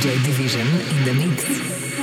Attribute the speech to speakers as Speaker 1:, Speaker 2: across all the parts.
Speaker 1: Joy Division in the mix.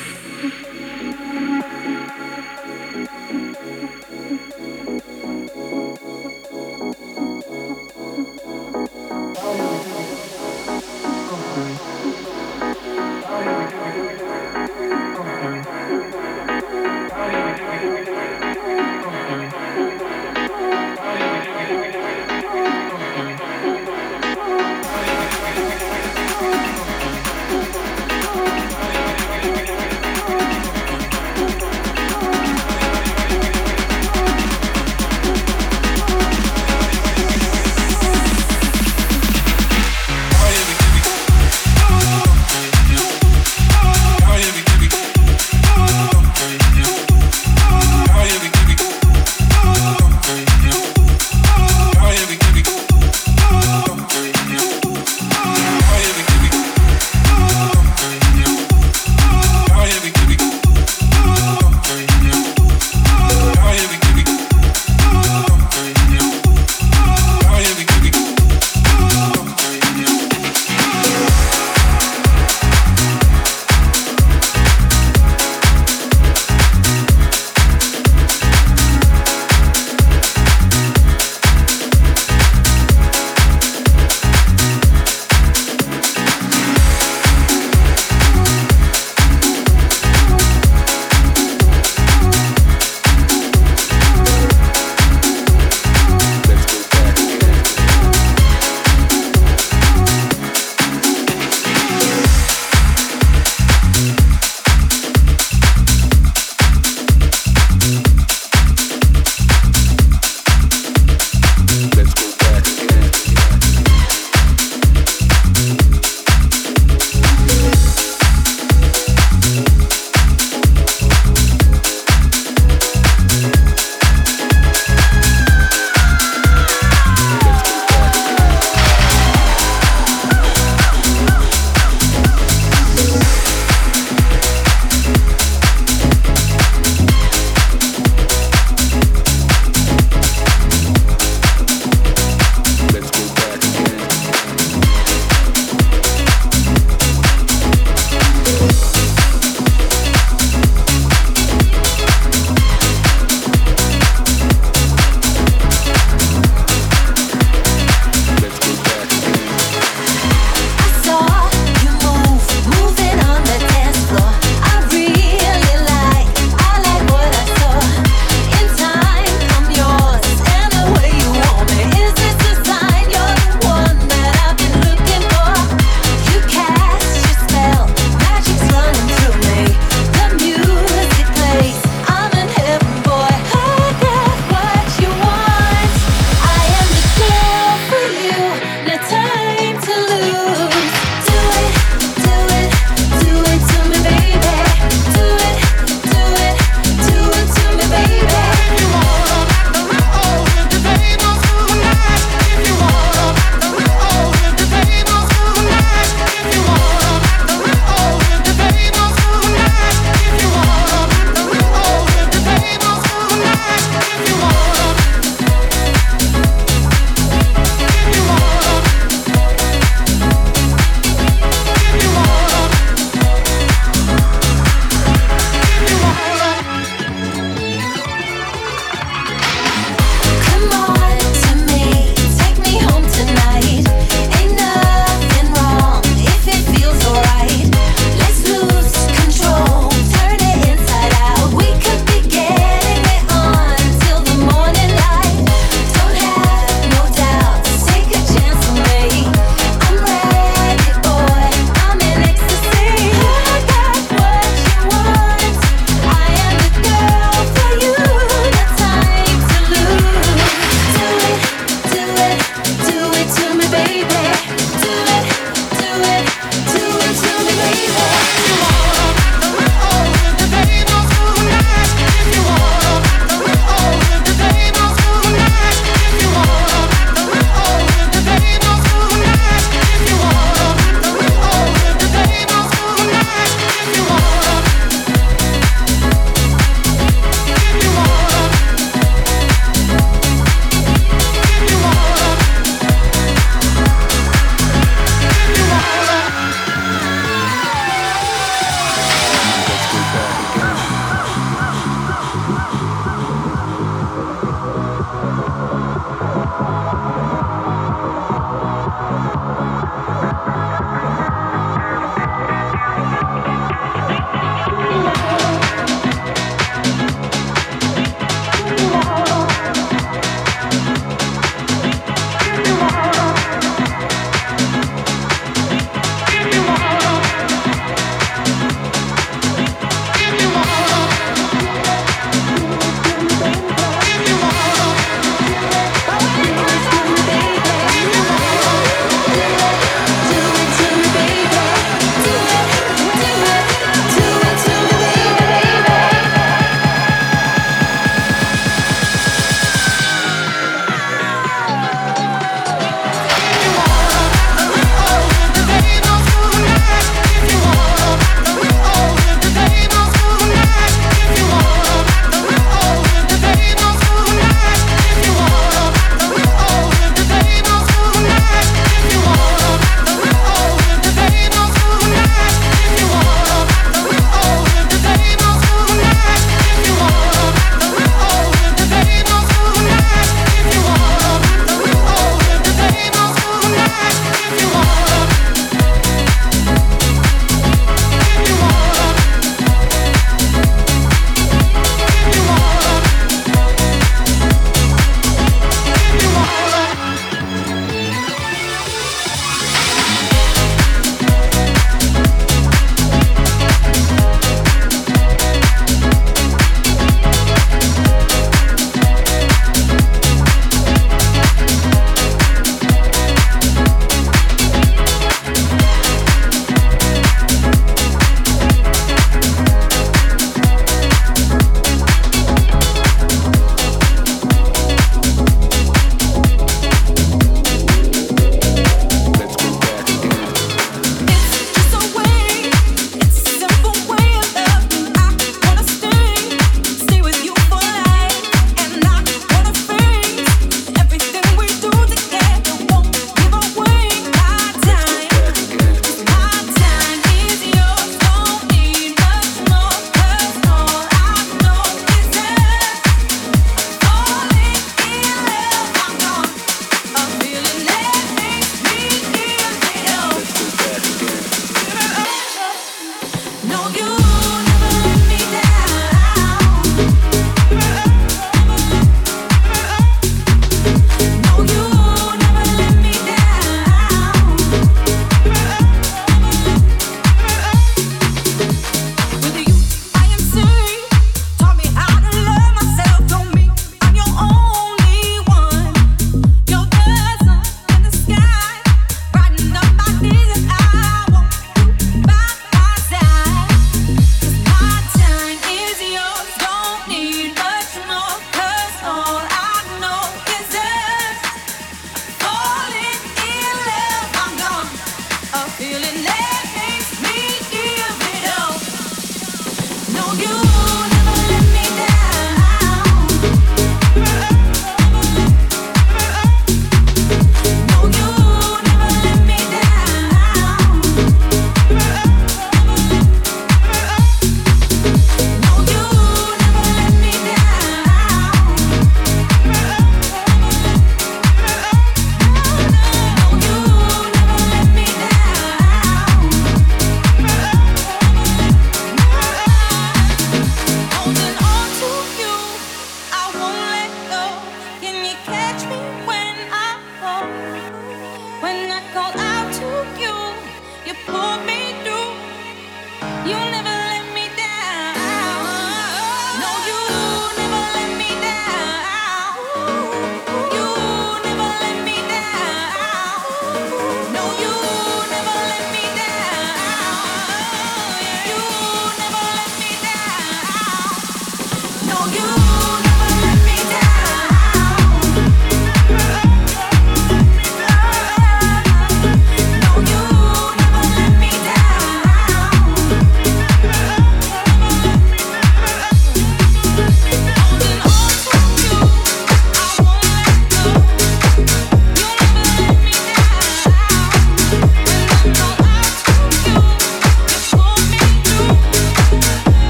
Speaker 2: you.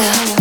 Speaker 3: Yeah.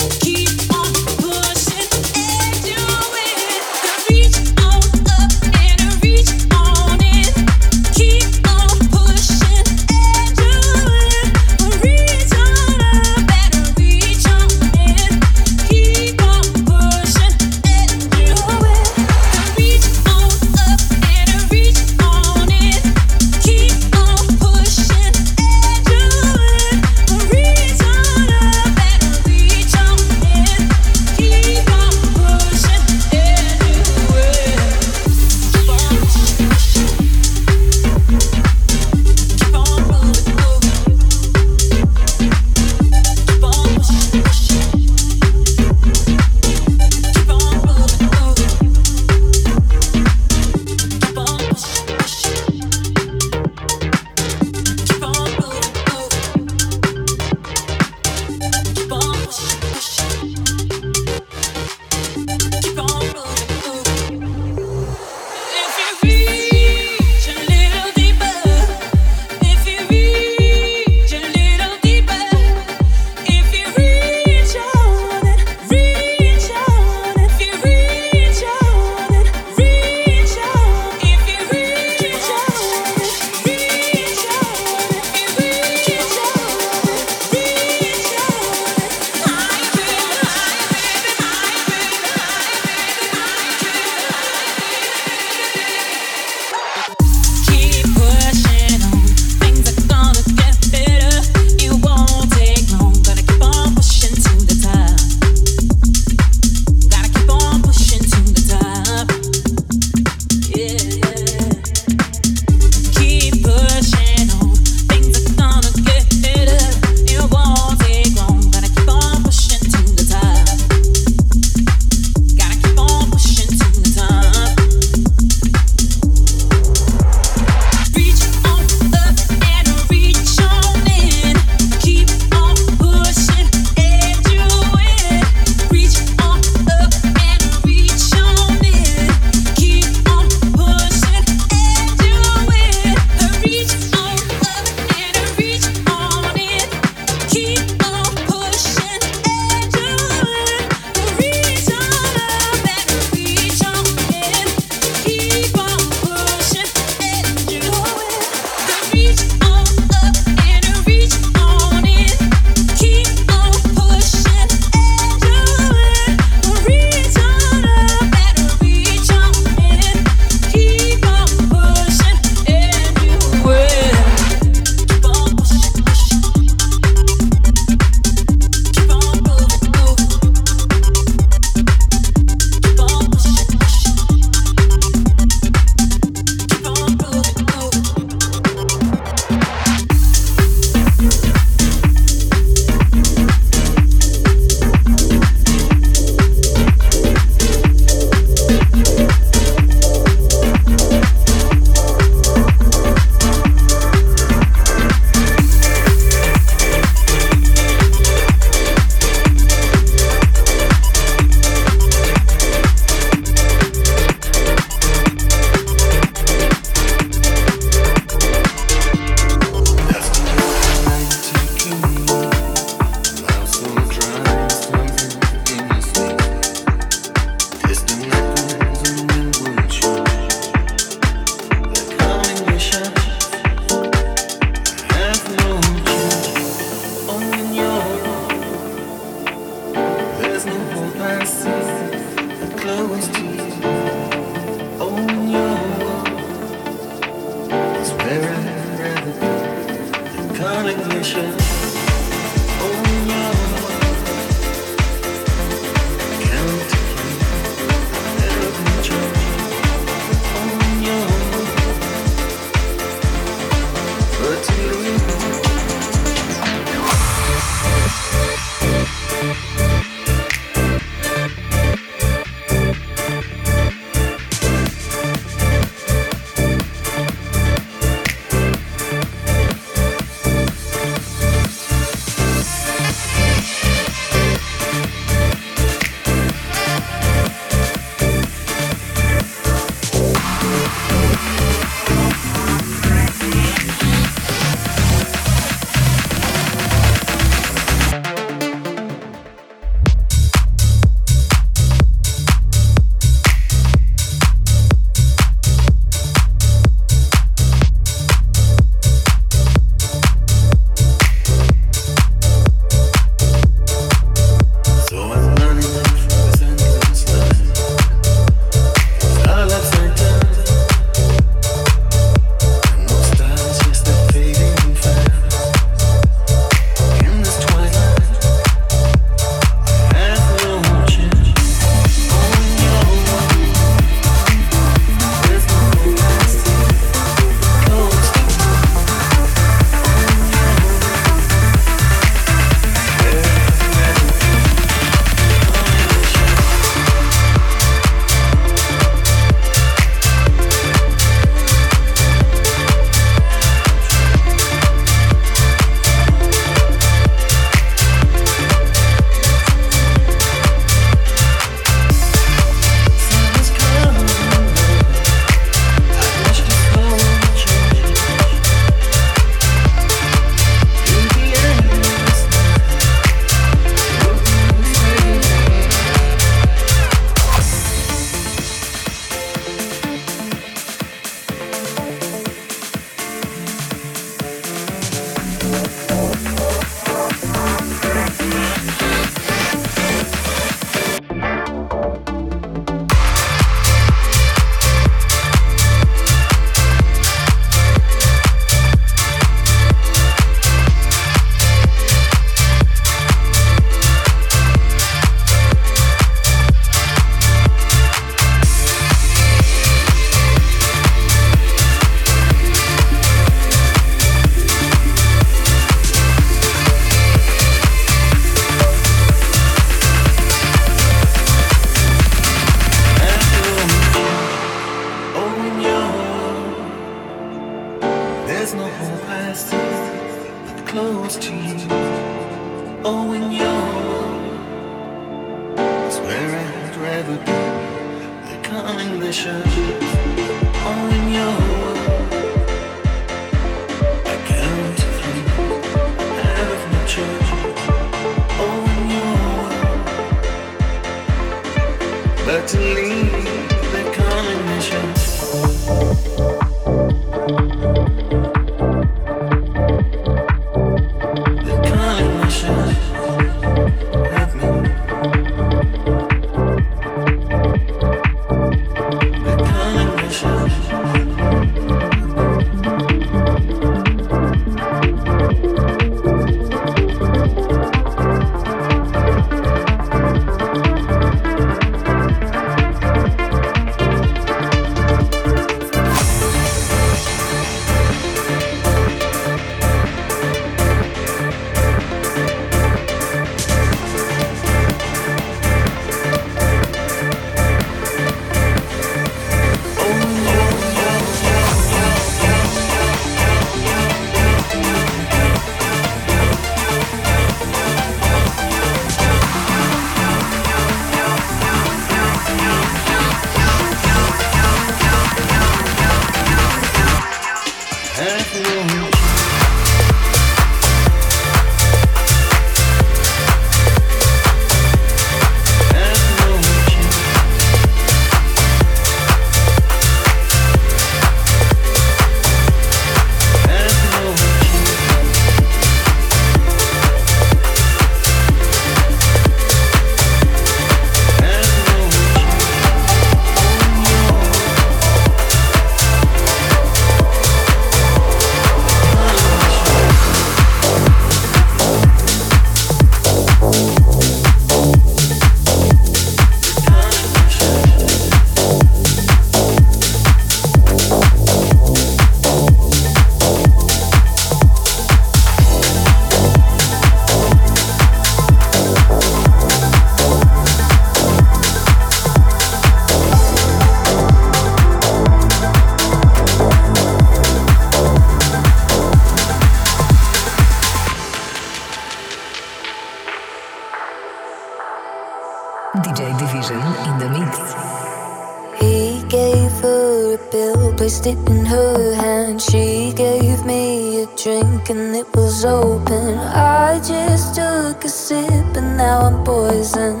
Speaker 3: thinking it was open. I just took a sip and now I'm poisoned.